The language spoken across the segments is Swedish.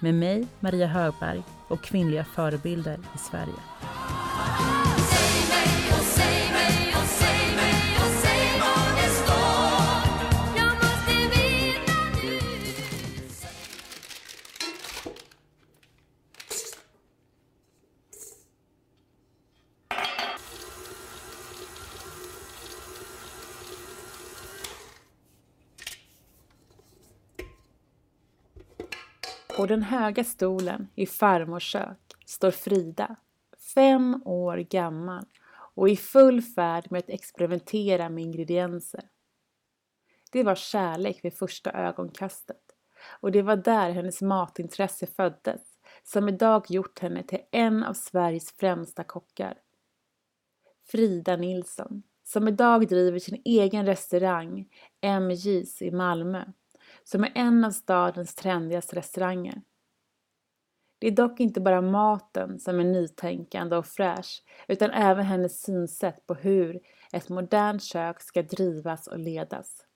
med mig, Maria Högberg och kvinnliga förebilder i Sverige. På den höga stolen i farmors kök står Frida, fem år gammal och i full färd med att experimentera med ingredienser. Det var kärlek vid första ögonkastet och det var där hennes matintresse föddes som idag gjort henne till en av Sveriges främsta kockar. Frida Nilsson, som idag driver sin egen restaurang MJs i Malmö som är en av stadens trendigaste restauranger. Det är dock inte bara maten som är nytänkande och fräsch utan även hennes synsätt på hur ett modernt kök ska drivas och ledas.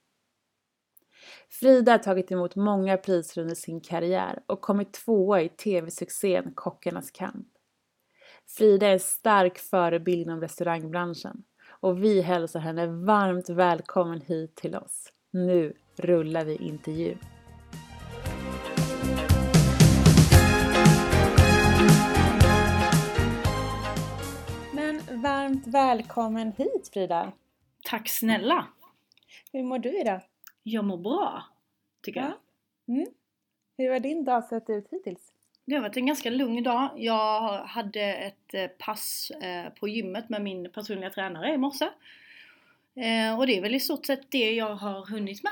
Frida har tagit emot många priser under sin karriär och kommit tvåa i tv-succén Kockarnas kamp. Frida är en stark förebild inom restaurangbranschen och vi hälsar henne varmt välkommen hit till oss. Nu rullar vi intervju. Men varmt välkommen hit Frida! Tack snälla! Hur mår du idag? Jag mår bra, tycker jag. Mm. Hur har din dag sett ut hittills? Det har varit en ganska lugn dag. Jag hade ett eh, pass eh, på gymmet med min personliga tränare i morse. Eh, och det är väl i stort sett det jag har hunnit med.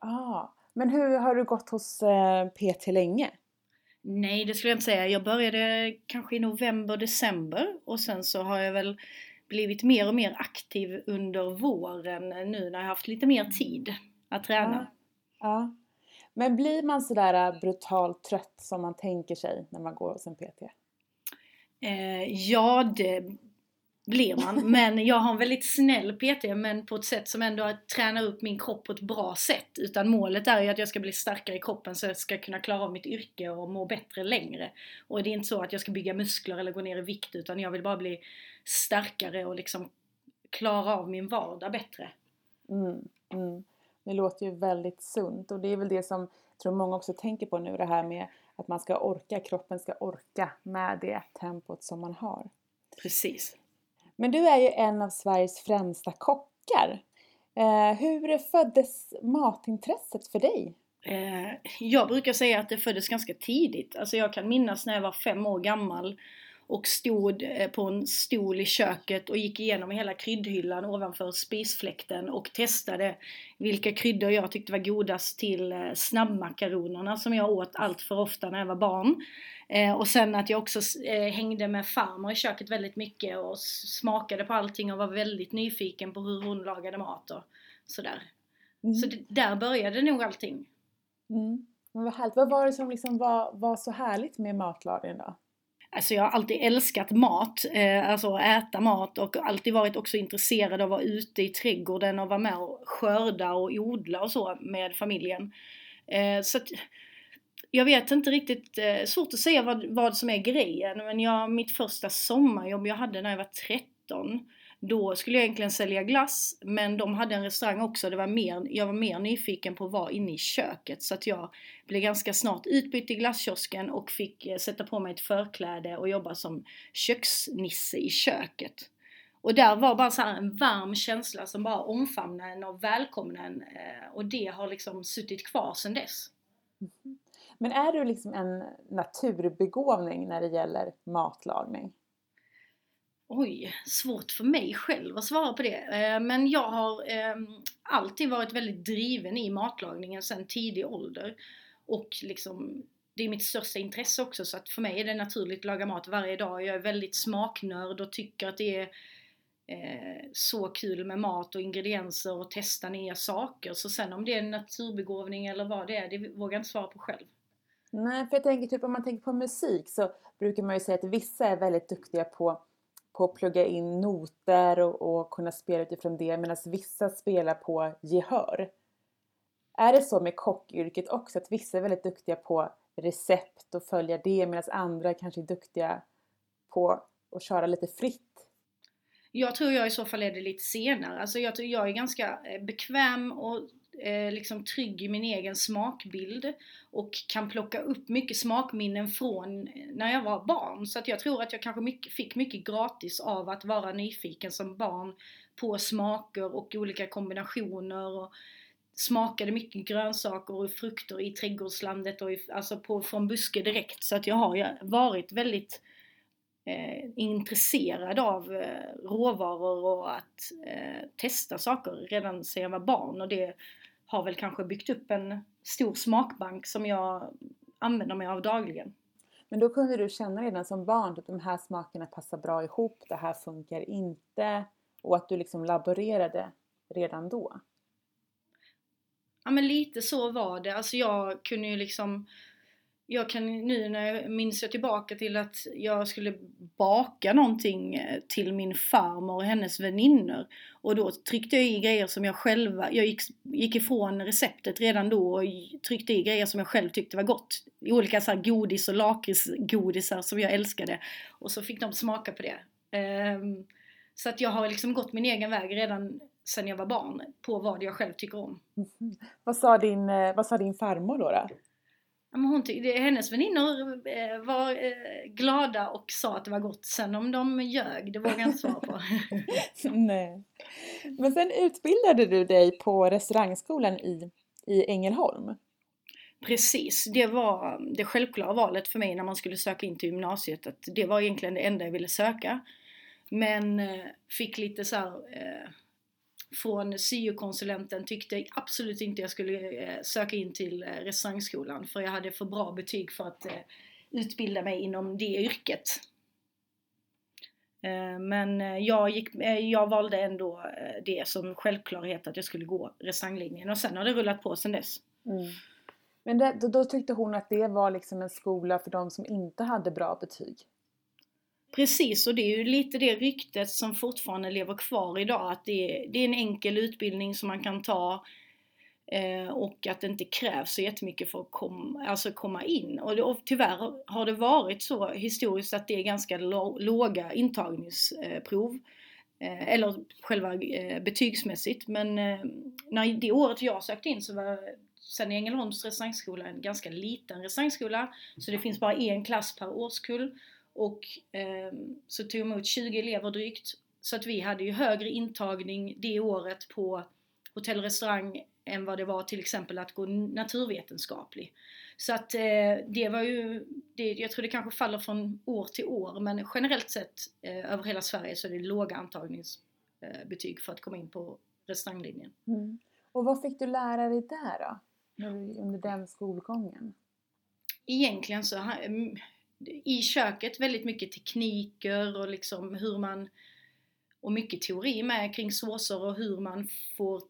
Ah, men hur har du gått hos eh, PT länge? Nej, det skulle jag inte säga. Jag började kanske i november, december och sen så har jag väl blivit mer och mer aktiv under våren nu när jag haft lite mer tid att träna. Ja. ja. Men blir man sådär eh, brutalt trött som man tänker sig när man går hos en PT? Eh, ja, det blir man. Men jag har en väldigt snäll PT men på ett sätt som ändå tränar upp min kropp på ett bra sätt. Utan målet är ju att jag ska bli starkare i kroppen så jag ska kunna klara av mitt yrke och må bättre längre. Och det är inte så att jag ska bygga muskler eller gå ner i vikt utan jag vill bara bli starkare och liksom klara av min vardag bättre. Mm, mm. Det låter ju väldigt sunt och det är väl det som jag tror många också tänker på nu det här med att man ska orka, kroppen ska orka med det tempot som man har. Precis. Men du är ju en av Sveriges främsta kockar. Eh, hur föddes matintresset för dig? Eh, jag brukar säga att det föddes ganska tidigt. Alltså jag kan minnas när jag var fem år gammal och stod eh, på en stol i köket och gick igenom hela kryddhyllan ovanför spisfläkten och testade vilka kryddor jag tyckte var godast till eh, snabbmakaronerna som jag åt allt för ofta när jag var barn. Eh, och sen att jag också hängde med farmor i köket väldigt mycket och smakade på allting och var väldigt nyfiken på hur hon lagade mat och sådär. Mm. Så det, där började nog allting. Mm. Men vad härligt. Vad var det som liksom var, var så härligt med matlagningen då? Alltså jag har alltid älskat mat, eh, alltså äta mat och alltid varit också intresserad av att vara ute i trädgården och vara med och skörda och odla och så med familjen. Eh, så att, jag vet inte riktigt, eh, svårt att säga vad, vad som är grejen, men jag, mitt första sommarjobb jag hade när jag var 13 då skulle jag egentligen sälja glass, men de hade en restaurang också. Det var mer, jag var mer nyfiken på att vara inne i köket så att jag blev ganska snart utbytt i glasskiosken och fick eh, sätta på mig ett förkläde och jobba som köksnisse i köket. Och där var bara så en varm känsla som bara omfamnade en och välkomnade en eh, och det har liksom suttit kvar sedan dess. Mm. Men är du liksom en naturbegåvning när det gäller matlagning? Oj, svårt för mig själv att svara på det. Eh, men jag har ehm, alltid varit väldigt driven i matlagningen sedan tidig ålder. Och liksom, det är mitt största intresse också så att för mig är det naturligt att laga mat varje dag. Jag är väldigt smaknörd och tycker att det är eh, så kul med mat och ingredienser och testa nya saker. Så sen om det är en naturbegåvning eller vad det är, det vågar jag inte svara på själv. Nej, för jag tänker typ om man tänker på musik så brukar man ju säga att vissa är väldigt duktiga på, på att plugga in noter och, och kunna spela utifrån det medan vissa spelar på gehör. Är det så med kockyrket också att vissa är väldigt duktiga på recept och följa det medan andra kanske är duktiga på att köra lite fritt? Jag tror jag i så fall är det lite senare. Alltså jag, jag är ganska eh, bekväm och eh, liksom trygg i min egen smakbild och kan plocka upp mycket smakminnen från eh, när jag var barn. Så att jag tror att jag kanske mycket, fick mycket gratis av att vara nyfiken som barn på smaker och olika kombinationer. Och, smakade mycket grönsaker och frukter i trädgårdslandet och i, alltså på, från buske direkt. Så att jag har varit väldigt eh, intresserad av eh, råvaror och att eh, testa saker redan sedan jag var barn och det har väl kanske byggt upp en stor smakbank som jag använder mig av dagligen. Men då kunde du känna redan som barn att de här smakerna passar bra ihop, det här funkar inte och att du liksom laborerade redan då? Ja men lite så var det. Alltså jag kunde ju liksom jag kan nu när jag minns jag tillbaka till att jag skulle baka någonting eh, till min farmor och hennes väninnor. Och då tryckte jag i grejer som jag själva, jag gick, gick ifrån receptet redan då och tryckte i grejer som jag själv tyckte var gott. Olika så godis och lakritsgodisar som jag älskade. Och så fick de smaka på det. Um, så att jag har liksom gått min egen väg redan sen jag var barn på vad jag själv tycker om. Mm. Vad, sa din, eh, vad sa din farmor då? då? Hon hennes väninnor eh, var eh, glada och sa att det var gott. Sen om de ljög, det vågar jag inte svara på. Nej. Men sen utbildade du dig på restaurangskolan i, i Ängelholm. Precis, det var det självklara valet för mig när man skulle söka in till gymnasiet. Att det var egentligen det enda jag ville söka. Men fick lite så här, från syokonsulenten tyckte absolut inte jag skulle eh, söka in till eh, restaurangskolan för jag hade för bra betyg för att eh, utbilda mig inom det yrket. Men jag, gick, jag valde ändå det som självklarhet att jag skulle gå restauranglinjen och sen har det rullat på sen dess. Mm. Men det, då, då, tyckte hon att det var liksom en skola för de som inte hade bra betyg? Precis, och det är ju lite det ryktet som fortfarande lever kvar idag, att det är, det är en enkel utbildning som man kan ta eh, och att det inte krävs så jättemycket för att kom, alltså komma in. Och, det, och tyvärr har det varit så historiskt att det är ganska låga intagningsprov, eh, eller själva eh, betygsmässigt. Men eh, när det året jag sökte in så var Sen Ängelholms restaurangskola en ganska liten restaurangskola, så det finns bara en klass per årskull. Och eh, så tog emot 20 elever drygt. Så att vi hade ju högre intagning det året på hotell och restaurang än vad det var till exempel att gå naturvetenskaplig. Så att eh, det var ju, det, jag tror det kanske faller från år till år men generellt sett eh, över hela Sverige så är det låga antagningsbetyg för att komma in på restauranglinjen. Mm. Och vad fick du lära dig där då? Under den skolgången? Egentligen så i köket väldigt mycket tekniker och liksom hur man och mycket teori med kring såser och hur man får,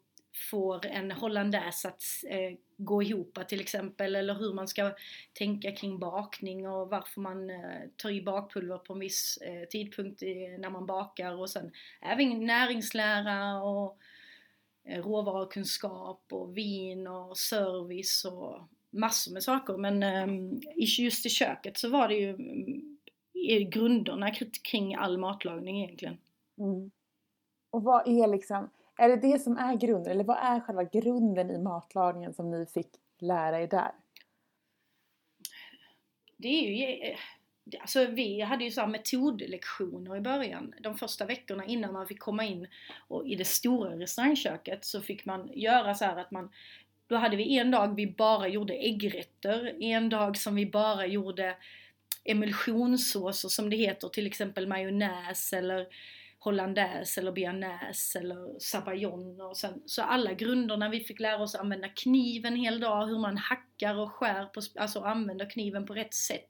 får en hollandaise att eh, gå ihop till exempel eller hur man ska tänka kring bakning och varför man eh, tar i bakpulver på en viss eh, tidpunkt i, när man bakar. Och sen även näringslära och eh, råvarukunskap och vin och service och massor med saker men um, just i köket så var det ju i grunderna kring all matlagning egentligen. Mm. Och vad är liksom, är det det som är grunden eller vad är själva grunden i matlagningen som ni fick lära er där? Det är ju, alltså vi hade ju så metodlektioner i början. De första veckorna innan man fick komma in och i det stora restaurangköket så fick man göra så att man då hade vi en dag vi bara gjorde äggrätter, en dag som vi bara gjorde emulsionssåser som det heter, till exempel majonnäs eller hollandaise eller bearnaise eller sabayon och sen, så alla grunderna vi fick lära oss använda kniven hel dag, hur man hackar och skär, på, alltså använder kniven på rätt sätt.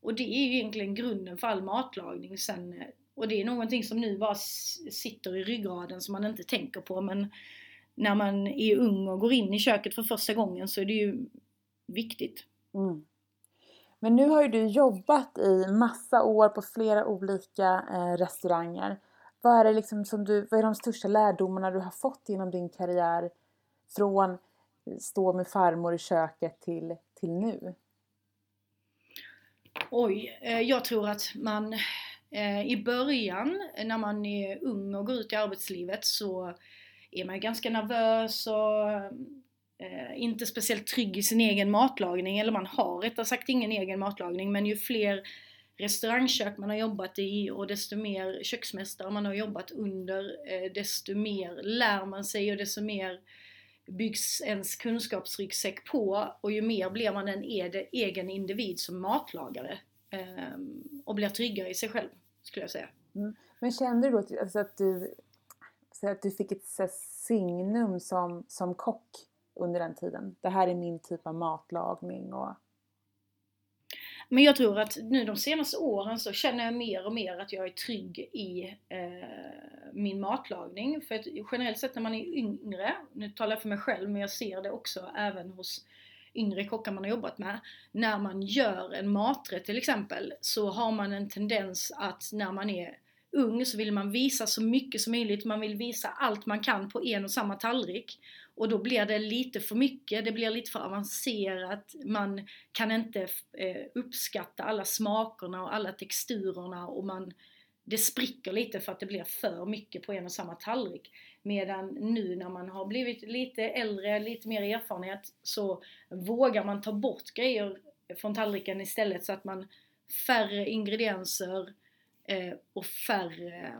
Och det är ju egentligen grunden för all matlagning sen, eh, och det är någonting som nu bara sitter i ryggraden som man inte tänker på men när man är ung och går in i köket för första gången så är det ju viktigt. Mm. Men nu har ju du jobbat i massa år på flera olika eh, restauranger. Vad är, det liksom som du, vad är de största lärdomarna du har fått genom din karriär från stå med farmor i köket till, till nu? Oj, eh, jag tror att man eh, i början när man är ung och går ut i arbetslivet så är man ganska nervös och eh, inte speciellt trygg i sin egen matlagning, eller man har rättare sagt ingen egen matlagning, men ju fler restaurangkök man har jobbat i och desto mer köksmästare man har jobbat under, eh, desto mer lär man sig och desto mer byggs ens kunskapsryggsäck på och ju mer blir man en egen individ som matlagare eh, och blir tryggare i sig själv, skulle jag säga. Mm. Men kände du då alltså att du så att du fick ett signum som, som kock under den tiden? Det här är min typ av matlagning och... Men jag tror att nu de senaste åren så känner jag mer och mer att jag är trygg i eh, min matlagning. För att generellt sett när man är yngre, nu talar jag för mig själv men jag ser det också även hos yngre kockar man har jobbat med. När man gör en maträtt till exempel så har man en tendens att när man är ung så vill man visa så mycket som möjligt, man vill visa allt man kan på en och samma tallrik. Och då blir det lite för mycket, det blir lite för avancerat, man kan inte eh, uppskatta alla smakerna och alla texturerna och man, det spricker lite för att det blir för mycket på en och samma tallrik. Medan nu när man har blivit lite äldre, lite mer erfarenhet, så vågar man ta bort grejer från tallriken istället så att man färre ingredienser, eh, och färre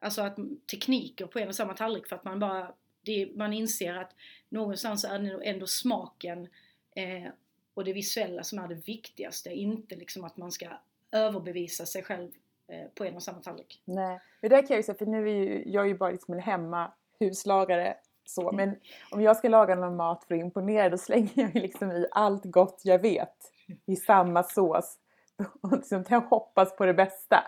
alltså att tekniker på en och samma tallrik för att man bara det, man inser att någonstans är det ändå smaken eh, och det visuella som är det viktigaste, inte liksom att man ska överbevisa sig själv eh, på en och samma tallrik. Nej, det där kan jag ju säga, för nu är ju, jag är ju bara liksom en hemma huslagare så, mm. men om jag ska laga någon mat för att imponera då slänger jag liksom i allt gott jag vet i samma sås och liksom hoppas på det bästa.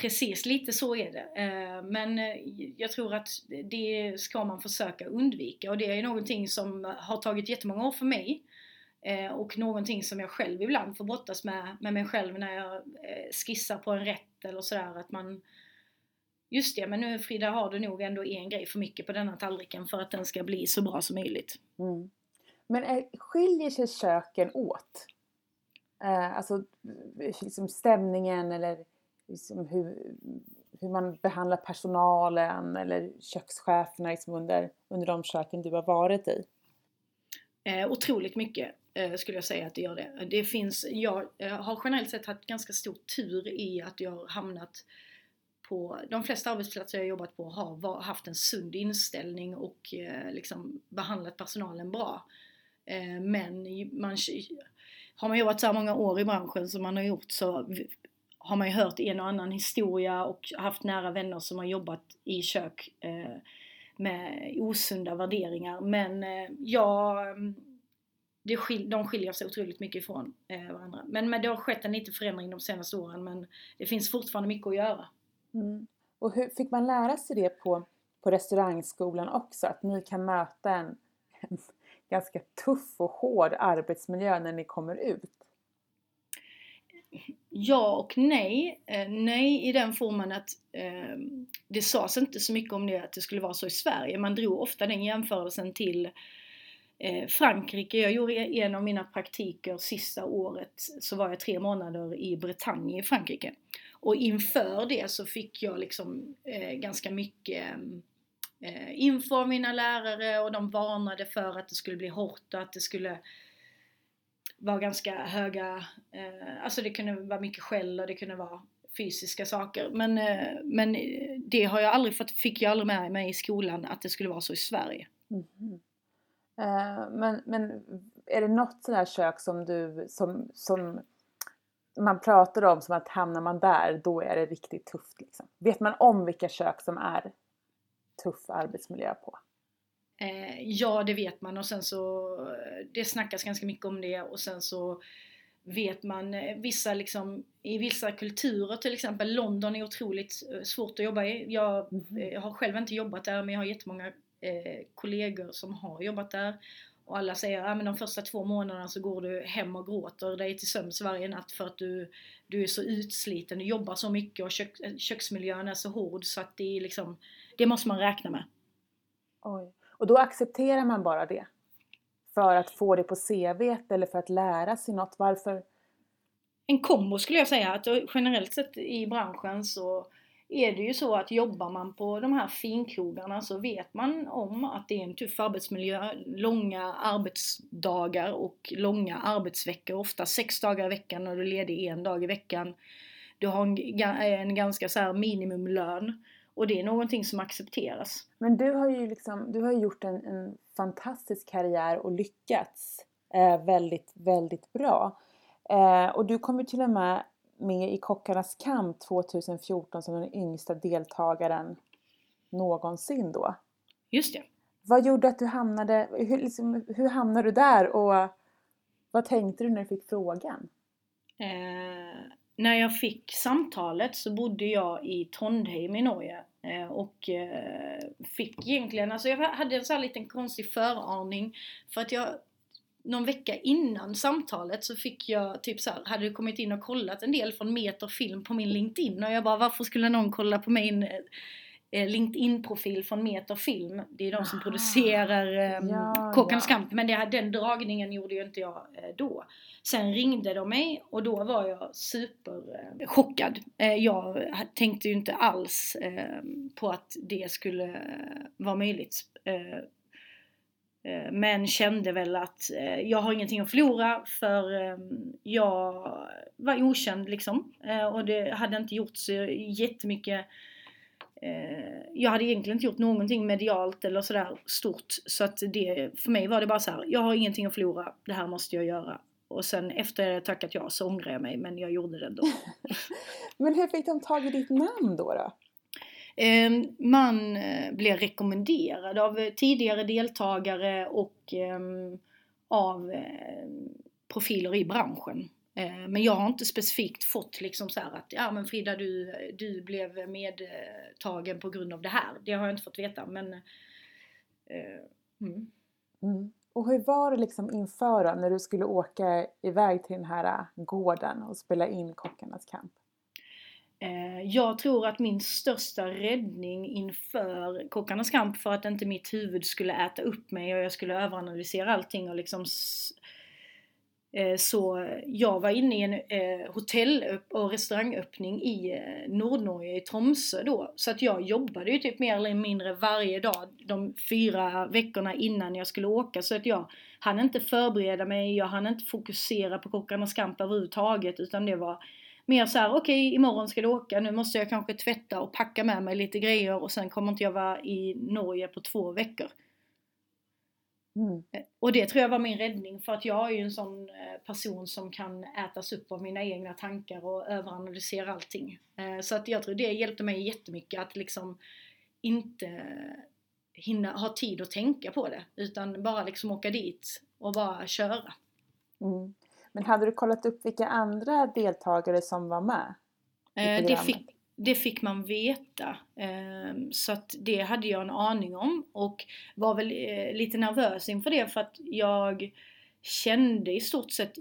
Precis, lite så är det. Eh, men eh, jag tror att det ska man försöka undvika och det är någonting som har tagit jättemånga år för mig eh, och någonting som jag själv ibland får brottas med, med mig själv när jag skissar på en rätt eller sådär att man Just det, men nu Frida har du nog ändå en grej för mycket på denna tallriken för att den ska bli så bra som möjligt. Mm. Men skiljer sig köken åt? Eh, alltså liksom stämningen eller liksom hur, hur man behandlar personalen eller kökscheferna liksom under, under de köken du har varit i? Eh, otroligt mycket eh, skulle jag säga att det gör det. det finns, jag eh, har generellt sett haft ganska stor tur i att jag har hamnat på, de flesta arbetsplatser jag jobbat på har var, haft en sund inställning och eh, liksom behandlat personalen bra. Eh, men man har man jobbat så här många år i branschen som man har gjort så har man ju hört en och annan historia och haft nära vänner som har jobbat i kök eh, med osunda värderingar. Men eh, ja, det skil, de skiljer sig otroligt mycket ifrån eh, varandra. Men, men det har skett en liten förändring de senaste åren men det finns fortfarande mycket att göra. Mm. Och hur fick man lära sig det på, på restaurangskolan också? Att ni kan möta en, en ganska tuff och hård arbetsmiljö när ni kommer ut? Ja och nej. Eh, nej i den formen att eh, det sades inte så mycket om det att det skulle vara så i Sverige. Man drog ofta den jämförelsen till eh, Frankrike. Jag gjorde en av mina praktiker sista året så var jag tre månader i Bretagne i Frankrike. Och inför det så fick jag liksom eh, ganska mycket eh, inför info av mina lärare och de varnade för att det skulle bli hårt och att det skulle vara ganska höga, eh, alltså det kunde vara mycket skäll och det kunde vara fysiska saker. Men, eh, men det har jag aldrig fått, fick jag aldrig med mig i skolan att det skulle vara så i Sverige. Mm. Uh, men, men är det något sådant här kök som du som, som man pratar om som att hamnar man där, då är det riktigt tufft. Liksom. Vet man om vilka kök som är tuff arbetsmiljö på? Eh, ja, det vet man och sen så, det snackas ganska mycket om det och sen så vet man eh, vissa liksom, i vissa kulturer till exempel, London är otroligt eh, svårt att jobba i. Jag, jag har själv inte jobbat där men jag har jättemånga eh, kollegor som har jobbat där. Och alla säger att de första två månaderna så går du hem och gråter dig till sömns varje natt för att du, du är så utsliten, du jobbar så mycket och kök, köksmiljön är så hård så att det är liksom, det måste man räkna med. Oj. Och då accepterar man bara det? För att få det på CV eller för att lära sig något? Varför? en kombo skulle jag säga. Att generellt sett i branschen så är det ju så att jobbar man på de här finkrogarna så vet man om att det är en tuff arbetsmiljö, långa arbetsdagar och långa arbetsveckor, ofta sex dagar i veckan och du är ledig en dag i veckan. Du har en, en ganska så här minimumlön och det är någonting som accepteras. Men du har ju liksom, du har gjort en, en fantastisk karriär och lyckats eh, väldigt, väldigt bra. Eh, och du kom ju till och med med i Kockarnas kamp 2014 som den yngsta deltagaren någonsin då. Just det. Vad gjorde att du hamnade, hur, liksom, hur hamnade du där och vad tänkte du när du fick frågan? Eh, när jag fick samtalet så bodde jag i Trondheim i Norge eh, och eh, fick egentligen, alltså jag hade en sån här liten konstig föraning för att jag någon vecka innan samtalet så fick jag typ så här, hade du kommit in och kollat en del från Meter Film på min LinkedIn och jag bara varför skulle någon kolla på min eh, LinkedIn-profil från Meter Film? Det är de som Aha. producerar um, Ja, Kockarnas ja. kamp men det, den dragningen gjorde ju inte jag eh, då. Sen ringde de mig och då var jag superchockad. Eh, jag tänkte ju inte alls eh, på att det skulle eh, vara möjligt. Eh, eh, Men kände väl att eh, jag har ingenting att förlora för eh, jag var okänd liksom. Eh, Och det hade inte gjort så jättemycket eh, jag hade egentligen inte gjort någonting medialt eller sådär stort. Så att det, för mig var det bara så här, jag har ingenting att förlora, det här måste jag göra. Och sen efter jag tackat ja så ångrar jag mig, men jag gjorde det ändå. Men hur fick de tag i ditt namn då? då? Eh, Man eh, blev rekommenderad av eh, tidigare deltagare och ehm, av eh, profiler i branschen. Eh, Men jag har inte specifikt fått liksom så att ja men Frida du, du blev medtagen på grund av det här. Det har jag inte fått veta men eh, mm. Mm. Och hur var det liksom inför då, när du skulle åka iväg till den här äh, gården och spela in Kockarnas kamp? Eh, Jag tror att min största räddning inför Kockarnas kamp för att inte mitt huvud skulle äta upp mig och jag skulle överanalysera allting och liksom s- Eh, så jag var inne i en eh, hotell och restaurangöppning i eh, Nordnorge, i Tromsö då. Så att jag jobbade ju typ mer eller mindre varje dag de fyra veckorna innan jag skulle åka. Så att jag hann inte förbereda mig, jag hann inte fokusera på Kockarnas kamp överhuvudtaget utan det var mer så här: okej imorgon ska du åka, nu måste jag kanske tvätta och packa med mig lite grejer och sen kommer inte jag vara i Norge på två veckor. Mm. Eh, Och det tror jag var min räddning för att jag är ju en sån eh, person som kan ätas upp av mina egna tankar och överanalysera allting. Eh, Så att jag tror det hjälpte mig jättemycket att liksom inte hinna ha tid att tänka på det utan bara liksom åka dit och bara köra. Mm. Men hade du kollat upp vilka andra deltagare som var med? Eh, Det fick, det fick man veta. Ehm, så att det hade jag en aning om och var väl eh, lite nervös inför det för att jag kände i stort sett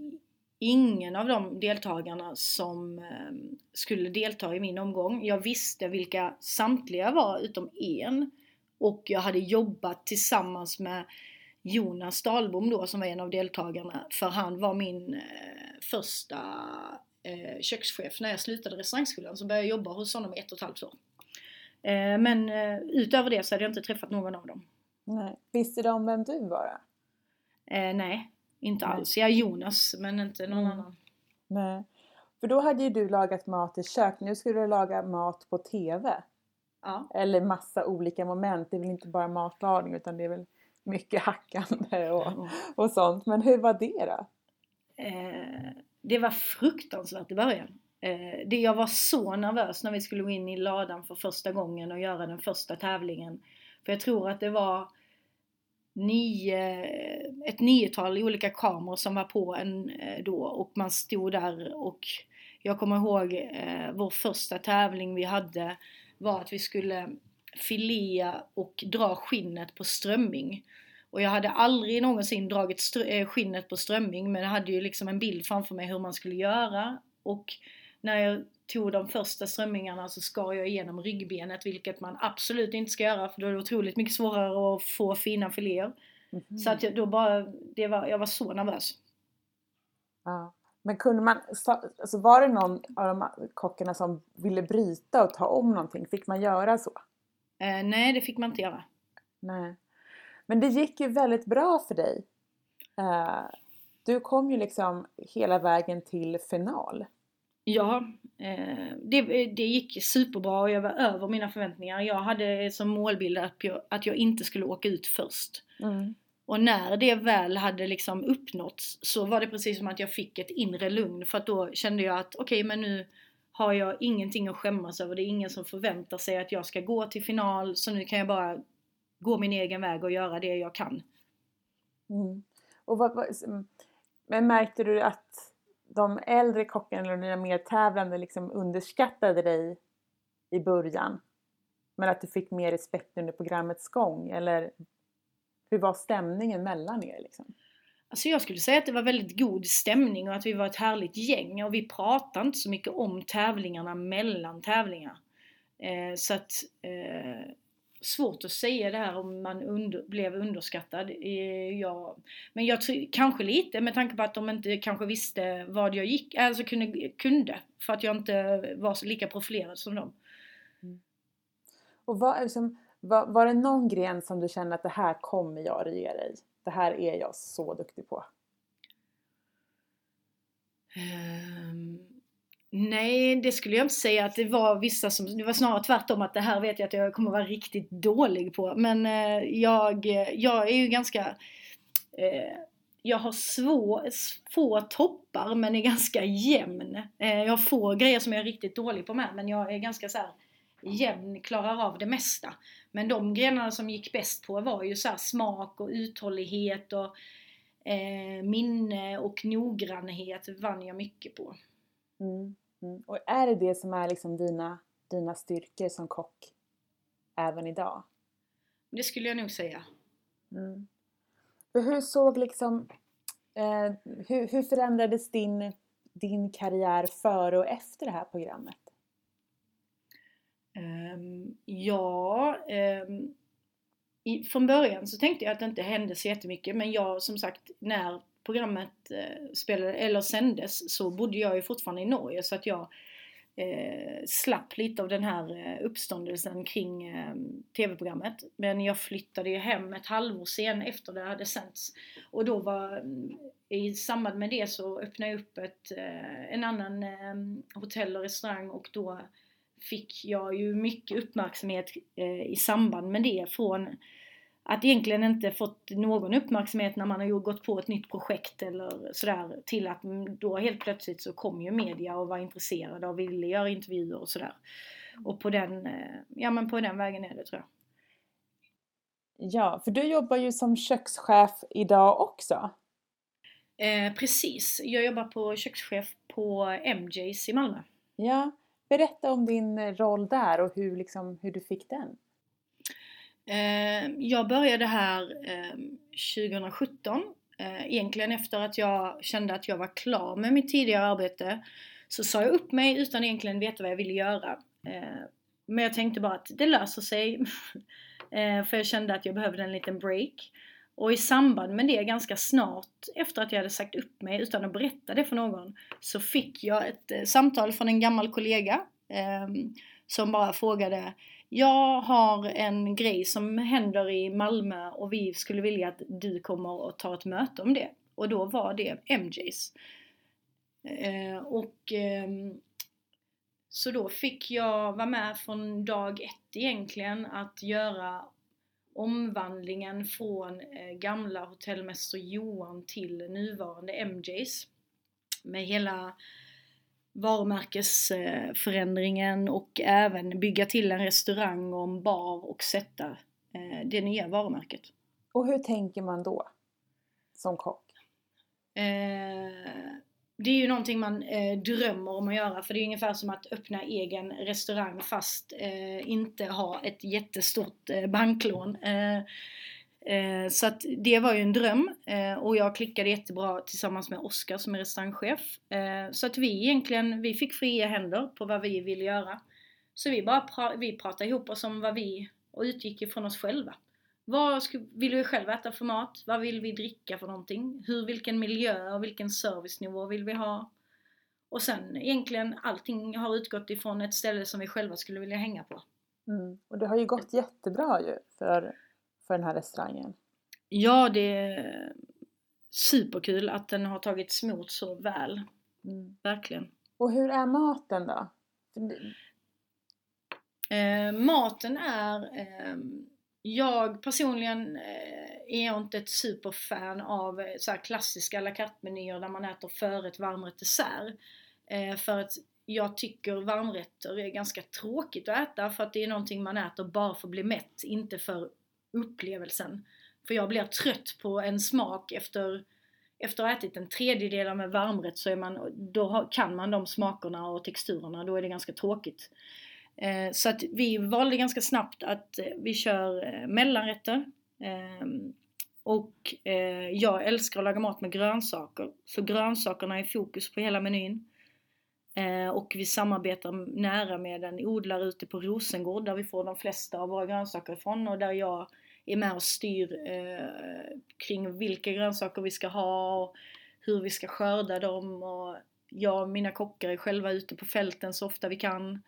ingen av de deltagarna som ehm, skulle delta i min omgång. Jag visste vilka samtliga var utom en och jag hade jobbat tillsammans med Jonas Dahlbom då som var en av deltagarna för han var min eh, första eh, kökschef när jag slutade restaurangskolan så började jag jobba hos honom i ett och ett halvt år. Eh, men eh, utöver det så hade jag inte träffat någon av dem. Nej. Visste de vem du var? då? Eh, nej, inte Nej. alls. Jag är Jonas men inte någon Mm. annan. Nej. För då hade ju du lagat mat i kök, nu skulle du laga mat på TV. Ja. Eller massa olika moment, det är väl inte bara matlagning utan det är väl mycket hackande och, och sånt. Men hur var det då? Det var fruktansvärt i början. Eh, det, jag var så nervös när vi skulle gå in i ladan för första gången och göra den första tävlingen. För jag tror att det var nio, ett niotal olika kameror som var på en eh, då och man stod där och jag kommer ihåg eh, vår första tävling vi hade var att vi skulle filea och dra skinnet på strömming. Och jag hade aldrig någonsin dragit eh, skinnet på strömming men jag hade ju liksom en bild framför mig hur man skulle göra och när jag tog de första strömmingarna så skar jag igenom ryggbenet vilket man absolut inte ska göra för då är det otroligt mycket svårare att få fina filéer. Mm -hmm. Så att jag, då bara, det var, jag var så nervös. Ja. Men kunde man, alltså var det någon av de kockarna som ville bryta och ta om någonting? Fick man göra så? Eh, nej, det fick man inte göra. Nej. Men det gick ju väldigt bra för dig. Eh, du kom ju liksom hela vägen till final. Ja, eh, det, det gick superbra och jag var över mina förväntningar. Jag hade som målbild att jag, att jag inte skulle åka ut först. Mm. Och när det väl hade liksom uppnåtts så var det precis som att jag fick ett inre lugn för att då kände jag att okej okay, men nu har jag ingenting att skämmas över. Det är ingen som förväntar sig att jag ska gå till final så nu kan jag bara gå min egen väg och göra det jag kan. Mm. Och vad, vad, men märkte du att de äldre kockarna eller dina mer tävlande liksom underskattade dig i början? Men att du fick mer respekt under programmets gång? Eller hur var stämningen mellan er? Liksom? Alltså jag skulle säga att det var väldigt god stämning och att vi var ett härligt gäng och vi pratade inte så mycket om tävlingarna mellan tävlingar. Eh, så att eh, svårt att säga det här om man under, blev underskattad. Eh, ja, men jag tror kanske lite med tanke på att de inte kanske visste vad jag gick, alltså kunde, kunde för att jag inte var lika profilerad som dem. Mm. Och vad, liksom, var, var det någon gren som du kände att det här kommer jag regera i? Det här är jag så duktig på. Nej, det skulle jag inte säga att det var vissa som, det var snarare tvärtom att det här vet jag att jag kommer vara riktigt dålig på. Men eh, jag, jag är ju ganska eh, jag har svå, få toppar men är ganska jämn. Eh, jag har få grejer som jag är riktigt dålig på med men jag är ganska så här jämn, klarar av det mesta. Men de grenarna som gick bäst på var ju så smak och uthållighet och eh, minne och noggrannhet vann jag mycket på. Mm, mm. Och är det det som är liksom dina, dina styrkor som kock även idag? Det skulle jag nog säga. Mm. Hur såg liksom, eh, hur, hur förändrades din, din karriär före och efter det här programmet? Um, ja, um, i, från början så tänkte jag att det inte hände så jättemycket men jag som sagt när programmet eh, spelade, eller sändes så bodde jag ju fortfarande i Norge så att jag eh, slapp lite av den här eh, uppståndelsen kring eh, TV-programmet. Men jag flyttade ju hem ett halvår sen efter det hade sänts. Och då var, eh, i samband med det så öppnade jag upp ett, eh, en annan eh, hotell och restaurang och då fick jag ju mycket uppmärksamhet eh, i samband med det från att egentligen inte fått någon uppmärksamhet när man har gått på ett nytt projekt eller sådär till att då helt plötsligt så kom ju media och var intresserade och ville göra intervjuer och sådär. Och på den, eh, ja men på den vägen är det tror jag. Ja, för du jobbar ju som kökschef idag också. Eh, precis, jag jobbar på kökschef på MJs i Malmö. Ja, Berätta om din roll där och hur, liksom, hur du fick den. Ehm, jag började här ehm, 2017. Ehm, egentligen efter att jag kände att jag var klar med mitt tidigare arbete så sa jag upp mig utan egentligen veta vad jag ville göra. Men jag tänkte bara att det löser sig. För jag kände att jag behövde en liten break. Och i samband med det, ganska snart efter att jag hade sagt upp mig utan att berätta det för någon, så fick jag ett eh, samtal från en gammal kollega som bara frågade jag har en grej som händer i Malmö och vi skulle vilja att du kommer och tar ett möte om det. Och då var det MJs. Eh, och eh, så då fick jag vara med från dag ett egentligen att göra omvandlingen från eh, gamla hotellmäster Johan till nuvarande MJs. med hela varumärkesförändringen och även bygga till en restaurang och en bar och sätta eh, det nya varumärket. Och hur tänker man då? Som kock? Eh, det är ju någonting man eh, drömmer om att göra för det är ungefär som att öppna egen restaurang fast eh, inte ha ett jättestort banklån. Eh, så att det var ju en dröm eh, och jag klickade jättebra tillsammans med Oskar som är restaurangchef. Eh, så att vi egentligen, vi fick fria händer på vad vi ville göra. Så vi bara pra vi pratade ihop oss om vad vi, och utgick ifrån oss själva. Vad vill vi själva äta för mat? Vad vill vi dricka för någonting? Hur, vilken miljö och vilken servicenivå vill vi ha? Och sen egentligen allting har utgått ifrån ett ställe som vi själva skulle vilja hänga på. Mm. Och det har ju gått jättebra ju för, för den här restaurangen. Ja, det är superkul att den har tagits emot så väl. Mm. Verkligen. Och hur är maten då? Eh, maten är eh, jag personligen eh, är jag inte ett superfan av eh, så klassiska à la carte-menyer där man äter förrätt, varmrätt, dessert. Eh, för att jag tycker varmrätter är ganska tråkigt att äta för att det är någonting man äter bara för att bli mätt, inte för upplevelsen. För jag blir trött på en smak efter, efter att ha ätit en tredjedel av en varmrätt så är man, då kan man de smakerna och texturerna, då är det ganska tråkigt. Eh, så att vi valde ganska snabbt att eh, vi kör eh, mellanrätter. Ehm, och jag älskar att laga mat med grönsaker. Så grönsakerna är fokus på hela menyn. Och vi samarbetar nära med en odlare ute på Rosengård där vi får de flesta av våra grönsaker ifrån och där jag är med och styr eh, kring vilka grönsaker vi ska ha och hur vi ska skörda dem. Och jag och mina kockar är själva ute på fälten så ofta vi kan.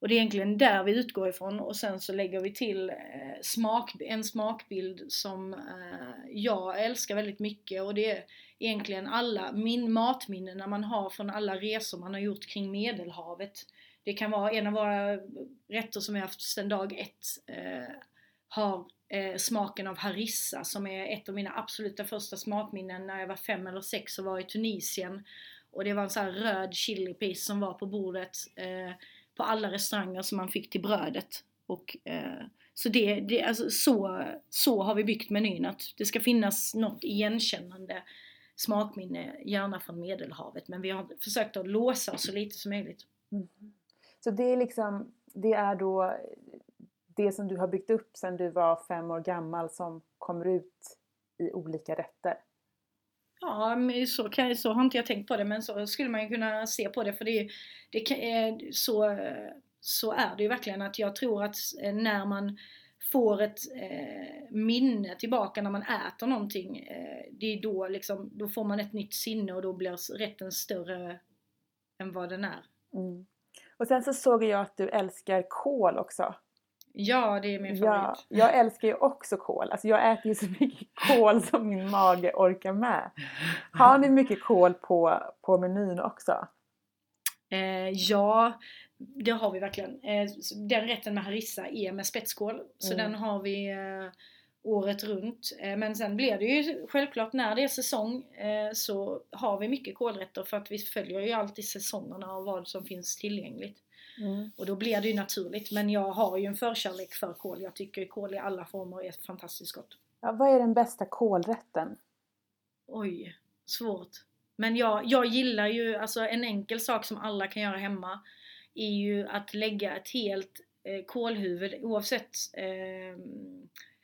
Och det är egentligen där vi utgår ifrån och sen så lägger vi till eh, smak, en smakbild som eh, jag älskar väldigt mycket och det är egentligen alla min matminnen man har från alla resor man har gjort kring Medelhavet. Det kan vara en av våra rätter som vi haft sedan dag ett eh, har eh, smaken av harissa som är ett av mina absoluta första smakminnen när jag var fem eller sex och var i Tunisien. Och det var en sån här röd chilipis som var på bordet. Eh, på alla restauranger som man fick till brödet. Och, eh, så, det, det, alltså, så, så har vi byggt menyn, att det ska finnas något igenkännande smakminne, gärna från Medelhavet. Men vi har försökt att låsa oss så lite som möjligt. Mm. Så det är liksom, det är då det som du har byggt upp sedan du var fem år gammal som kommer ut i olika rätter? Ja, så, kan, så har inte jag tänkt på det men så skulle man ju kunna se på det för det, det så, så är det ju verkligen att jag tror att eh, när man får ett eh, minne tillbaka när man äter någonting, eh, det är då liksom, då får man ett nytt sinne och då blir rätten större än vad den är. Mm. Och sen så såg jag att du älskar kål också. Ja, det är min favorit. Ja, jag älskar ju också kål. Alltså jag äter ju så mycket kål som min mage orkar med. Har ni mycket kål på, på menyn också? Eh, ja, det har vi verkligen. Eh, den rätten med harissa är med spetskål. Så mm. den har vi eh, året runt. Eh, men sen blir det ju självklart när det är säsong eh, så har vi mycket kålrätter för att vi följer ju alltid säsongerna och vad som finns tillgängligt. Mm. Och då blir det ju naturligt. Men jag har ju en förkärlek för kål. Jag tycker kål i alla former är fantastiskt gott. Ja, vad är den bästa kålrätten? Oj, svårt. Men jag, jag gillar ju, alltså en enkel sak som alla kan göra hemma är ju att lägga ett helt eh, kålhuvud oavsett eh,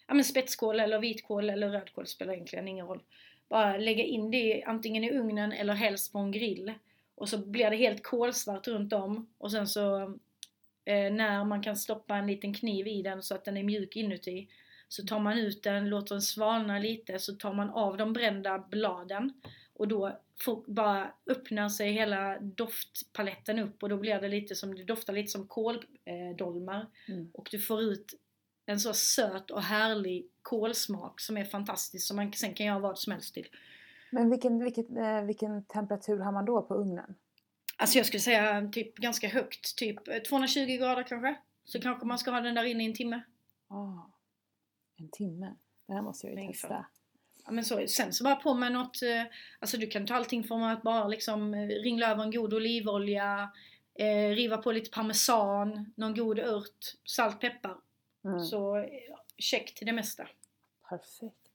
ja, men spetskål eller vitkål eller rödkål spelar egentligen ingen roll. Bara lägga in det antingen i ugnen eller helst på en grill och så blir det helt kolsvart runt om och sen så eh, när man kan stoppa en liten kniv i den så att den är mjuk inuti så tar man ut den, låter den svalna lite, så tar man av de brända bladen och då får, bara öppnar sig hela doftpaletten upp och då blir det lite som, det doftar lite som kåldolmar eh, mm. och du får ut en så söt och härlig kolsmak som är fantastisk som man sen kan göra vad som helst till. Men vilken, vilken, eh, vilken temperatur har man då på ugnen? Alltså jag skulle säga typ ganska högt, typ 220 eh, grader kanske. Så kanske man ska ha den där inne i en timme. Ah, en timme? Det här måste jag ju testa. ja, men så, sen så bara på med något, eh, alltså du kan ta allting från att bara liksom ringla över en god olivolja, eh, riva på lite parmesan, någon god ört, salt, peppar. Mm. Så check till det mesta. Perfekt.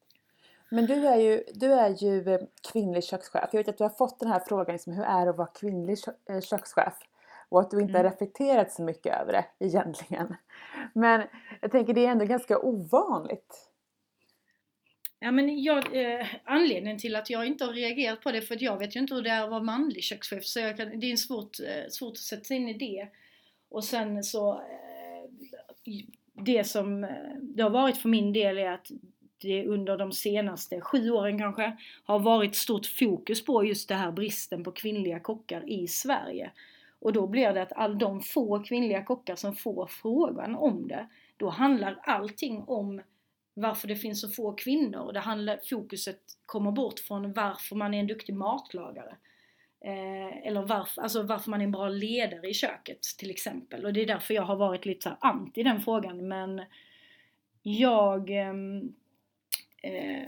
Men du är ju, du är ju eh, kvinnlig kökschef. Jag vet att du har fått den här frågan, liksom, hur är det att vara kvinnlig eh, kökschef? Och att du inte har Mm. reflekterat så mycket över det egentligen. Men jag tänker det är ändå ganska ovanligt. Ja, men jag, eh, anledningen till att jag inte har reagerat på det för att jag vet ju inte hur det är att vara manlig kökschef så jag kan, det är en svårt, eh, svårt att sätta sig in i det. Och sen så eh, det som eh, det har varit för min del är att det under de senaste sju åren kanske har varit stort fokus på just det här bristen på kvinnliga kockar i Sverige. Och då blir det att all de få kvinnliga kockar som får frågan om det, då handlar allting om varför det finns så få kvinnor. Det handlar, fokuset kommer bort från varför man är en duktig matlagare. Eh, eller varför, alltså varför man är en bra ledare i köket till exempel. Och det är därför jag har varit lite så här anti den frågan. Men jag... Eh, Eh,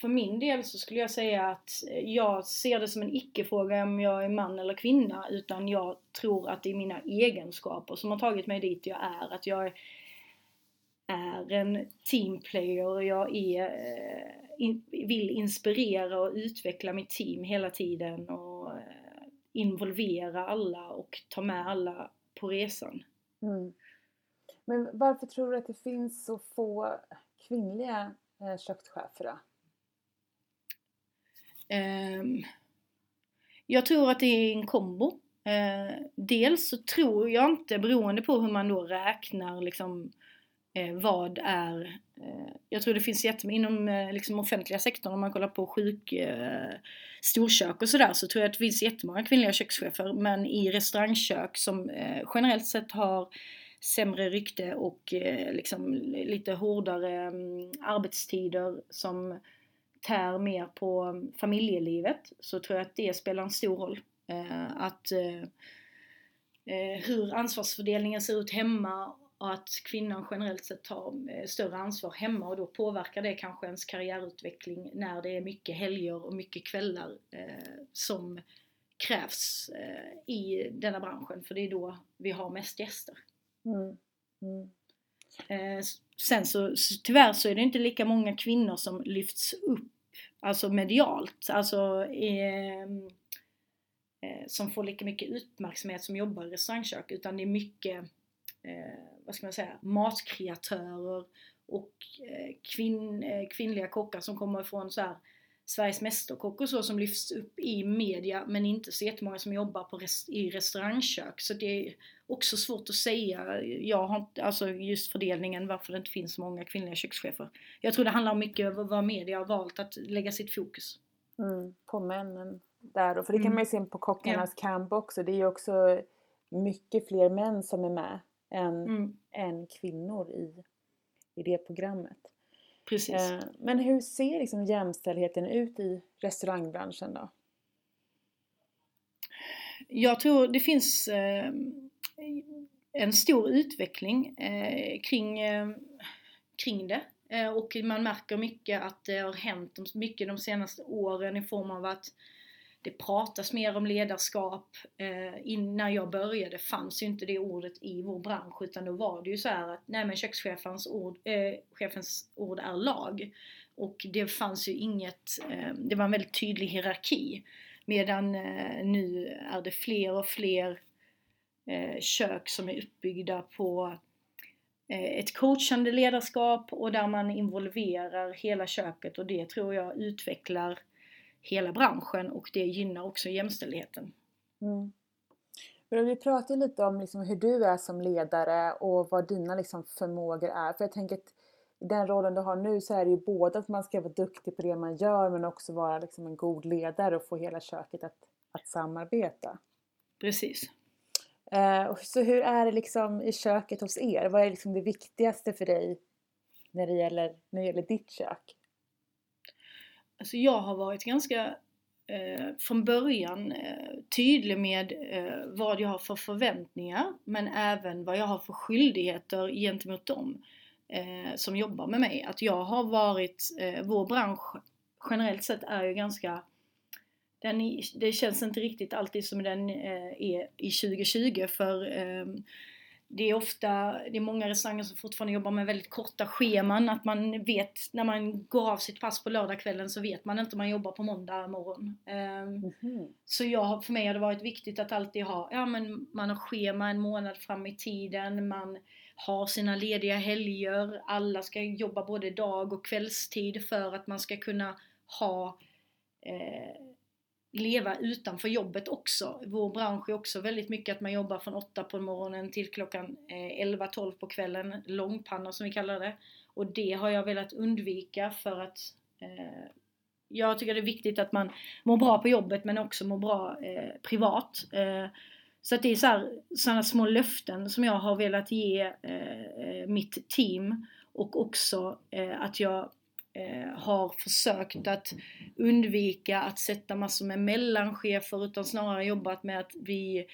för min del så skulle jag säga att eh, jag ser det som en icke-fråga om jag är man eller kvinna. Utan jag tror att det är mina egenskaper som har tagit mig dit jag är. Att jag är en teamplayer. Jag är, eh, vill inspirera och utveckla mitt team hela tiden. Och involvera alla och ta med alla på resan. Mm. Men varför tror du att det finns så få kvinnliga Eh, kökschefer då? Ehm, jag tror att det är en kombo. Uh, dels så tror jag inte, beroende på hur man då räknar liksom, eh, vad är... Eh, jag tror det finns jättemycket inom eh, liksom offentliga sektorn, om man kollar på sjuk, eh, storkök och sådär, så tror jag att det finns jättemånga kvinnliga kökschefer. Men i restaurangkök som eh, generellt sett har sämre rykte och eh, liksom lite hårdare mm, arbetstider som tär mer på familjelivet så tror jag att det spelar en stor roll. Eh, att eh, hur ansvarsfördelningen ser ut hemma och att kvinnan generellt sett tar större ansvar hemma och då påverkar det kanske ens karriärutveckling när det är mycket helger och mycket kvällar som krävs i denna branschen för det är då vi har mest gäster. Mm. Mm. Eh, sen så, så tyvärr så är det inte lika många kvinnor som lyfts upp, alltså medialt, alltså eh, eh, som får lika mycket uppmärksamhet som jobbar i restaurangkök, utan det är mycket, eh, vad ska man säga, matkreatörer och eh, kvinn, eh, kvinnliga kockar som kommer från så här Sveriges Mästerkock och så som lyfts upp i media men inte så jättemånga som jobbar på rest, i restaurangkök. Så det är också svårt att säga. Jag har inte, alltså just fördelningen varför det inte finns så många kvinnliga kökschefer. Jag tror det handlar mycket om vad media har valt att lägga sitt fokus. Mm. På männen där då. För det kan Mm. man ju se på Kockarnas kamp också. Det är ju också mycket fler män som är med än, Mm, än kvinnor i, i det programmet. Precis. Eh, men hur ser liksom jämställdheten ut i restaurangbranschen då? Jag tror det finns eh, en stor utveckling eh, kring, kring det. Och man märker mycket att det har hänt mycket de senaste åren i form av att det pratas mer om ledarskap. Eh, innan jag började fanns ju inte det ordet i vår bransch utan då var det ju så här att nej men kökschefens ord, eh, chefens ord är lag. Och det fanns ju inget, eh, det var en väldigt tydlig hierarki. Medan eh, nu är det fler och fler eh, kök som är uppbyggda på eh, ett coachande ledarskap och där man involverar hela köket och det tror jag utvecklar hela branschen och det gynnar också jämställdheten. Mm. Men vi pratar lite om liksom hur du är som ledare och vad dina liksom förmågor är. För jag tänker att i den rollen du har nu så är det ju både att man ska vara duktig på det man gör men också vara liksom en god ledare och få hela köket att, att samarbeta. Precis. Eh, så hur är det liksom i köket hos er? Vad är liksom det viktigaste för dig när det gäller, när det gäller ditt kök? Alltså jag har varit ganska eh, från början eh, tydlig med eh, vad jag har för förväntningar men även vad jag har för skyldigheter gentemot dem. eh, som jobbar med mig att jag har varit, eh, vår bransch generellt sett är ju ganska den det känns inte riktigt alltid som den eh, är i 2020 för eh, det är ofta, det är många restauranger som fortfarande jobbar med väldigt korta scheman. Att man vet, när man går av sitt pass på lördagskvällen så vet man inte om man jobbar på måndag morgon. Mm -hmm. Så jag, för mig har det varit viktigt att alltid ha, ja men man har schema en månad fram i tiden, man har sina lediga helger, alla ska jobba både dag och kvällstid för att man ska kunna ha eh, leva utanför jobbet också. Vår bransch är också väldigt mycket att man jobbar från 8 på morgonen till klockan eh, 11-12 på kvällen, långpanna som vi kallar det. Och det har jag velat undvika för att eh, jag tycker det är viktigt att man mår bra på jobbet men också mår bra eh, privat. Eh, så att det är sådana små löften som jag har velat ge eh, eh mitt team och också eh, att jag Eh, har försökt att undvika att sätta massor med mellanchefer utan snarare jobbat med att vi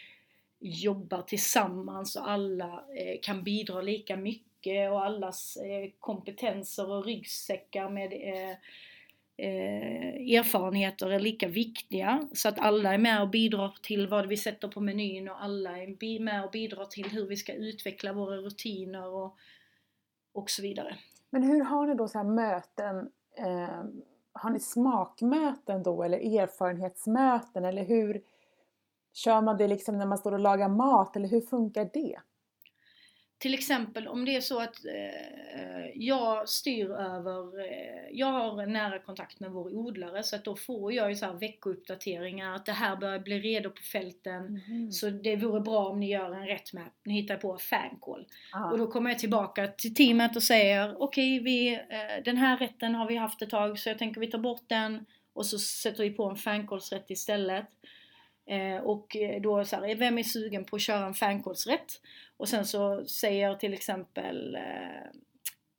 jobbar tillsammans och alla eh, kan bidra lika mycket och allas eh, kompetenser och ryggsäckar med erfarenheter är lika viktiga. Så att alla är med och bidrar till vad vi sätter på menyn och alla är med och bidrar till hur vi ska utveckla våra rutiner och, och så vidare. Men hur har ni då så möten? Eh, har ni smakmöten då eller erfarenhetsmöten eller hur kör man det liksom när man står och lagar mat eller hur funkar det? Till exempel om det är så att eh, jag styr över, eh, jag har nära kontakt med vår odlare så att då får jag ju så här veckouppdateringar att det här börjar bli redo på fälten mm. så det vore bra om ni gör en rätt med, ni hittar på. Ah. Och då kommer jag tillbaka till teamet och säger okej, okay, eh, den här rätten har vi haft ett tag så jag tänker vi tar bort den och så sätter vi på en fancallsrätt istället. Eh, och eh, då så här, vem är sugen på att köra en fänkålsrätt? Och sen så säger till exempel eh,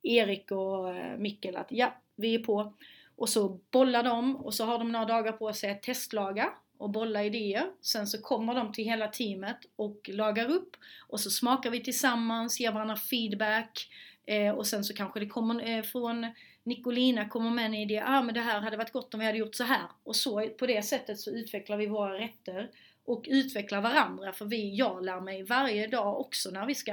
Erik och Mikkel att ja, vi är på. Och så bollar de och så har de några dagar på sig att testlaga och bolla idéer. Sen så kommer de till hela teamet och lagar upp och så smakar vi tillsammans, ger varandra feedback eh, och sen så kanske det kommer eh, från Nicolina kommer med en idé, ah men det här hade varit gott om vi hade gjort så här. Och så på det sättet så utvecklar vi våra rätter och utvecklar varandra. För vi, jag lär mig varje dag också när vi ska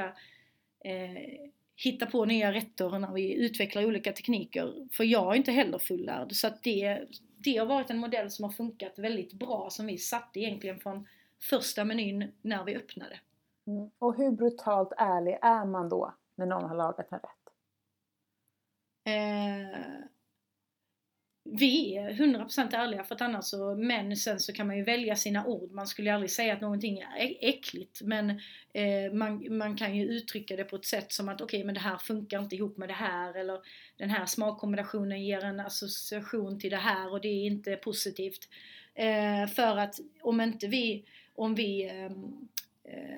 eh, hitta på nya rätter och när vi utvecklar olika tekniker. För jag är inte heller fullärd. Så att det, det har varit en modell som har funkat väldigt bra som vi satte egentligen från första menyn när vi öppnade. Mm. Och hur brutalt ärlig är man då när någon har lagat en rätt? Eh, vi är 100% ärliga för att annars så, men sen så kan man ju välja sina ord. Man skulle aldrig säga att någonting är äckligt men eh, man, man kan ju uttrycka det på ett sätt som att okej okay, men det här funkar inte ihop med det här eller den här smakkombinationen ger en association till det här och det är inte positivt. Eh, för att om inte vi, om vi eh,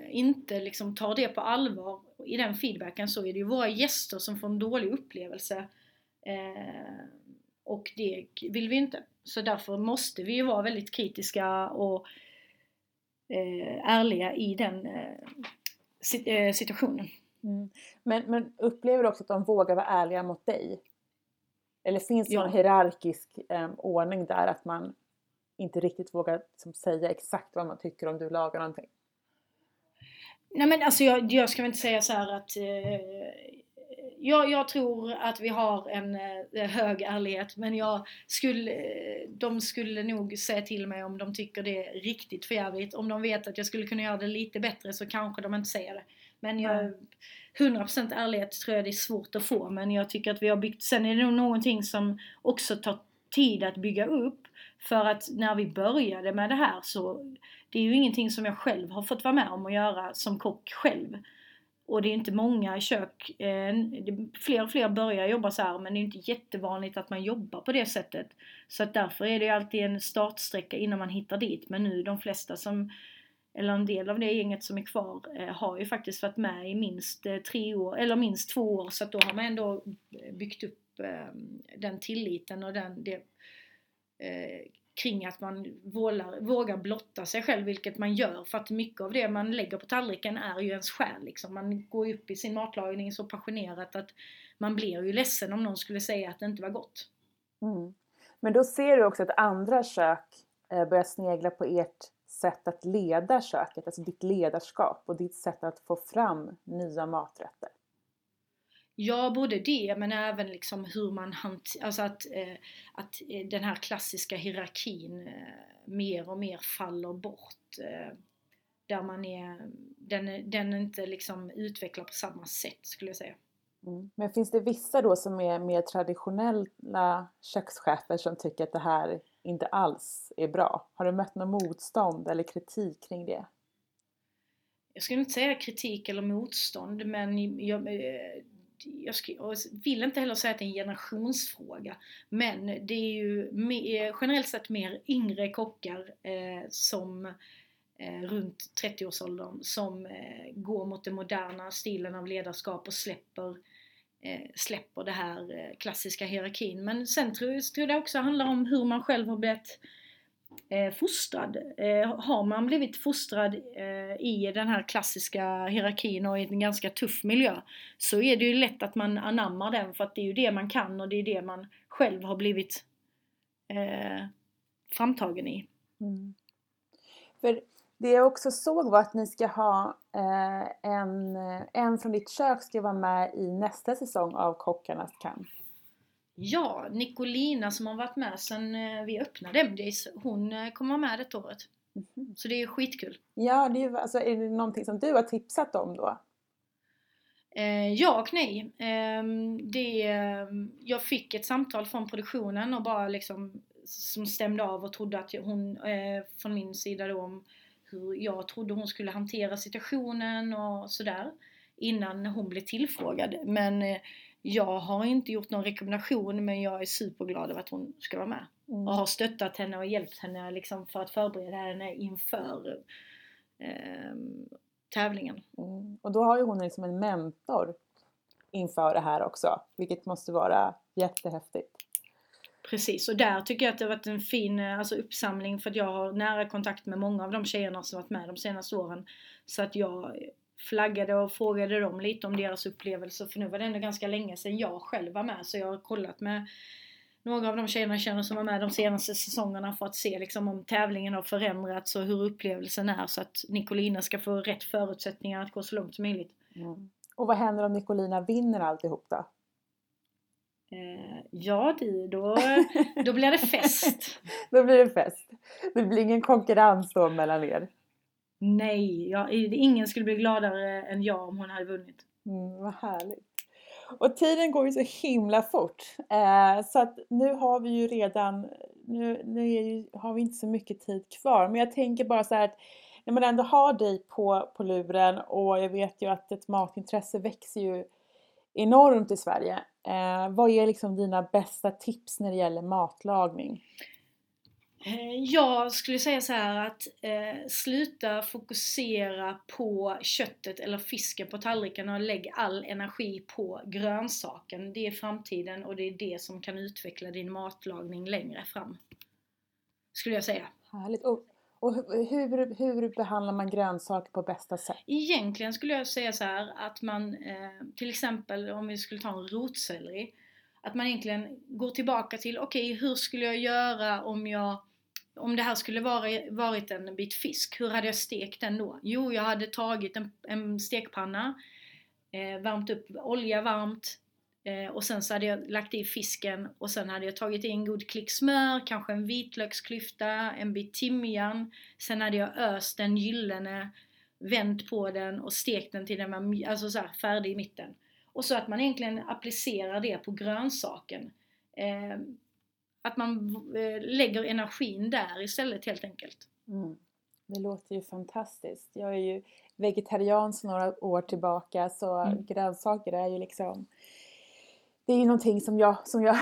inte liksom tar det på allvar i den feedbacken så är det ju våra gäster som får en dålig upplevelse eh, och det vill vi inte. Så därför måste vi ju vara väldigt kritiska och eh, ärliga i den eh, eh, situationen. Mm. Men, men upplever du också att de vågar vara ärliga mot dig? Eller finns det ja. någon hierarkisk eh, ordning där att man inte riktigt vågar liksom, säga exakt vad man tycker om du lagar någonting? Nej men alltså jag, jag ska väl inte säga så att eh, jag, jag, tror att vi har en eh, hög ärlighet men jag skulle, de skulle nog säga till mig om de tycker det är riktigt förjävligt. Om de vet att jag skulle kunna göra det lite bättre så kanske de inte säger det. Men jag, 100% ärlighet tror jag det är svårt att få men jag tycker att vi har byggt, sen är det nog någonting som också tar tid att bygga upp. För att när vi började med det här så det är ju ingenting som jag själv har fått vara med om att göra som kock själv. Och det är inte många kök, eh, fler och fler börjar jobba så här men det är inte jättevanligt att man jobbar på det sättet. Så att därför är det alltid en startsträcka innan man hittar dit. Men nu de flesta som, eller en del av det gänget som är kvar, eh, har ju faktiskt varit med i minst eh, tre år, eller minst två år. Så att då har man ändå eh, byggt upp eh, den tilliten och den, det, eh, kring att man vågar, vågar blotta sig själv, vilket man gör för att mycket av det man lägger på tallriken är ju ens själ. Liksom. Man går upp i sin matlagning så passionerat att man blir ju ledsen om någon skulle säga att det inte var gott. Mm. Men då ser du också att andra kök eh, börjar snegla på ert sätt att leda köket, alltså ditt ledarskap och ditt sätt att få fram nya maträtter. Ja, både det men även liksom hur man hanterar, alltså att, eh, att eh, den här klassiska hierarkin eh, mer och mer faller bort. Eh, där man är, den, den är inte liksom utvecklad på samma sätt skulle jag säga. Mm. Men finns det vissa då som är mer traditionella kökschefer som tycker att det här inte alls är bra? Har du mött något motstånd eller kritik kring det? Jag skulle inte säga kritik eller motstånd men jag, eh, jag vill inte heller säga att det är en generationsfråga, men det är ju eh, generellt sett mer yngre kockar eh, som eh, runt 30-årsåldern som eh, går mot den moderna stilen av ledarskap och släpper eh, släpper det här eh, klassiska hierarkin. Men sen tror jag, det också handlar om hur man själv har blivit eh, fostrad. Eh, har man blivit fostrad eh, i den här klassiska hierarkin och i en ganska tuff miljö så är det ju lätt att man anammar den för att det är ju det man kan och det är det man själv har blivit eh, framtagen i. Mm. För det jag också såg var att ni ska ha eh, en, en från ditt kök ska vara med i nästa säsong av Kockarnas kamp. Ja, Nicolina som har varit med sedan eh, vi öppnade MDs, hon eh, kommer vara med detta året. Mm. Så det är skitkul. Ja, det är, alltså, är det någonting som du har tipsat om då? Eh, ja och nej. Eh, det, ehm, jag fick ett samtal från produktionen och bara liksom som stämde av och trodde att hon, eh, från min sida då, om hur jag trodde hon skulle hantera situationen och sådär innan hon blev tillfrågad. Men eh, jag har inte gjort någon rekommendation men jag är superglad över att hon ska vara med. Mm. Och har stöttat henne och hjälpt henne liksom för att förbereda henne inför eh, tävlingen. Mm. Och då har ju hon liksom en mentor inför det här också, vilket måste vara jättehäftigt. Precis, och där tycker jag att det har varit en fin eh, alltså, uppsamling för att jag har nära kontakt med många av de tjejerna som varit med de senaste åren. Så att jag flaggade och frågade dem lite om deras upplevelser för nu var det ändå ganska länge sedan jag själv var med så jag har kollat med några av de tjejerna jag känner som var med de senaste säsongerna för att se liksom om tävlingen har förändrats och hur upplevelsen är så att Nicolina ska få rätt förutsättningar att gå så långt som möjligt. Mm. Och vad händer om Nicolina vinner alltihop då? Eh, ja du, då, då blir det fest. då blir det fest. Det blir ingen konkurrens då mellan er? Nej, jag, ingen skulle bli gladare än jag om hon hade vunnit. Mm, vad härligt. Och tiden går ju så himla fort. Eh, så att nu har vi ju redan, nu, nu ju, har vi inte så mycket tid kvar. Men jag tänker bara så här att när man ändå har dig på, på luren och jag vet ju att ett matintresse växer ju enormt i Sverige. Eh, vad är liksom dina bästa tips när det gäller matlagning? Eh, jag skulle säga så här att eh, sluta fokusera på köttet eller fisken på tallriken och lägg all energi på grönsaken. Det är framtiden och det är det som kan utveckla din matlagning längre fram. Skulle jag säga. Härligt. Och, och hur, hur behandlar man grönsaker på bästa sätt? Egentligen skulle jag säga så här att man eh, till exempel om vi skulle ta en rotselleri att man egentligen går tillbaka till, okej okay, hur skulle jag göra om jag om det här skulle vara, varit en bit fisk, hur hade jag stekt den då? Jo, jag hade tagit en, en stekpanna, eh, värmt upp olja varmt eh, och sen så hade jag lagt i fisken och sen hade jag tagit i en god klick smör, kanske en vitlöksklyfta, en bit timjan. Sen hade jag öst den gyllene, vänt på den och stekt den till den var alltså så här, färdig i mitten. Och så att man egentligen applicerar det på grönsaken. Eh, att man eh, lägger energin där istället helt enkelt. Mm. Det låter ju fantastiskt. Jag är ju vegetarian sedan några år tillbaka så mm. grönsaker är ju liksom Det är ju någonting som jag, som jag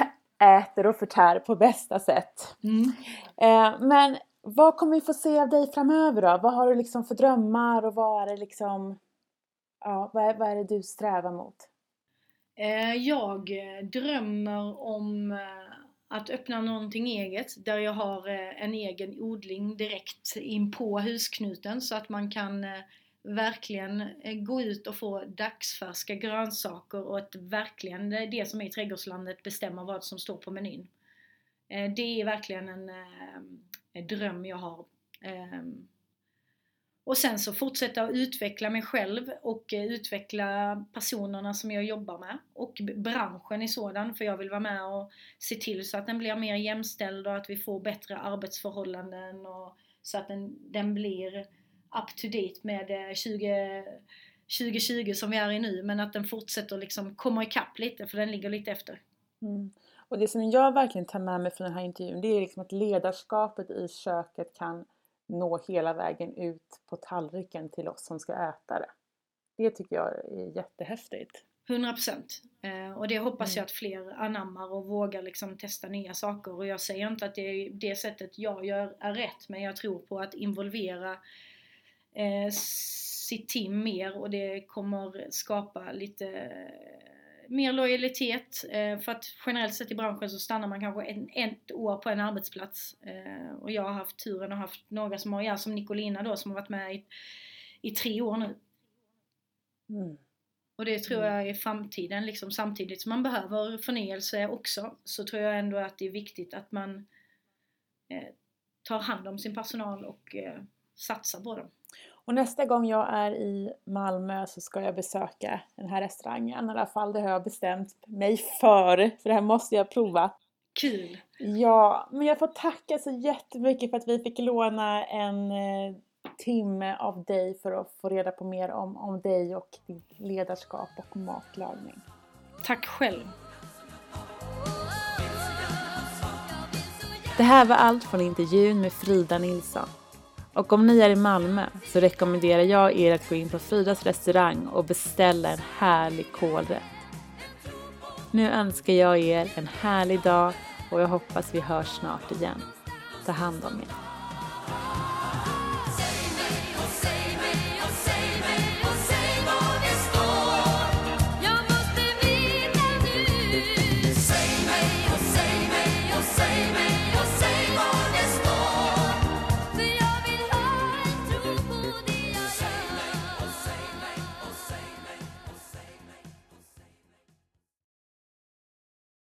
äter och förtär på bästa sätt. Mm. Eh, men vad kommer vi få se av dig framöver då? Vad har du liksom för drömmar och vad är det liksom Ja, vad är, vad är det du strävar mot? Eh, jag eh, drömmer om eh, att öppna någonting eget där jag har en egen odling direkt in på husknuten så att man kan verkligen gå ut och få dagsfärska grönsaker och att verkligen det som är i trädgårdslandet bestämmer vad som står på menyn. Det är verkligen en dröm jag har. Ehm, och sen så fortsätta att utveckla mig själv och eh, utveckla personerna som jag jobbar med och branschen i sådan för jag vill vara med och se till så att den blir mer jämställd och att vi får bättre arbetsförhållanden och så att den, den blir up to date med eh, 20, 2020 som vi är i nu men att den fortsätter liksom komma ikapp lite för den ligger lite efter. Mm. Och det som jag verkligen tar med mig från den här intervjun det är liksom att ledarskapet i köket kan nå hela vägen ut på tallriken till oss som ska äta det. Det tycker jag är jättehäftigt. 100% eh, och det hoppas mm. jag att fler anammar och vågar liksom testa nya saker och jag säger inte att det, är det sättet jag gör är rätt men jag tror på att involvera eh, sitt team mer och det kommer skapa lite mer lojalitet. Eh, för att generellt sett i branschen så stannar man kanske en, ett år på en arbetsplats. Eh, och jag har haft turen och haft några som har, ja, som Nicolina då, som har varit med i, i tre år nu. Mm. Och det tror mm. jag är framtiden, liksom samtidigt som man behöver förnyelse också, så tror jag ändå att det är viktigt att man eh, tar hand om sin personal och eh, satsar på dem. Och nästa gång jag är i Malmö så ska jag besöka den här restaurangen. I alla fall, det har jag bestämt mig för. För det här måste jag prova. Kul! Ja, men jag får tacka så jättemycket för att vi fick låna en eh, timme av dig för att få reda på mer om, om dig och ditt ledarskap och matlagning. Tack själv! Det här var allt från intervjun med Frida Nilsson. Och om ni är i Malmö så rekommenderar jag er att gå in på Fridas restaurang och beställa en härlig kålrätt. Nu önskar jag er en härlig dag och jag hoppas vi hörs snart igen. Ta hand om er.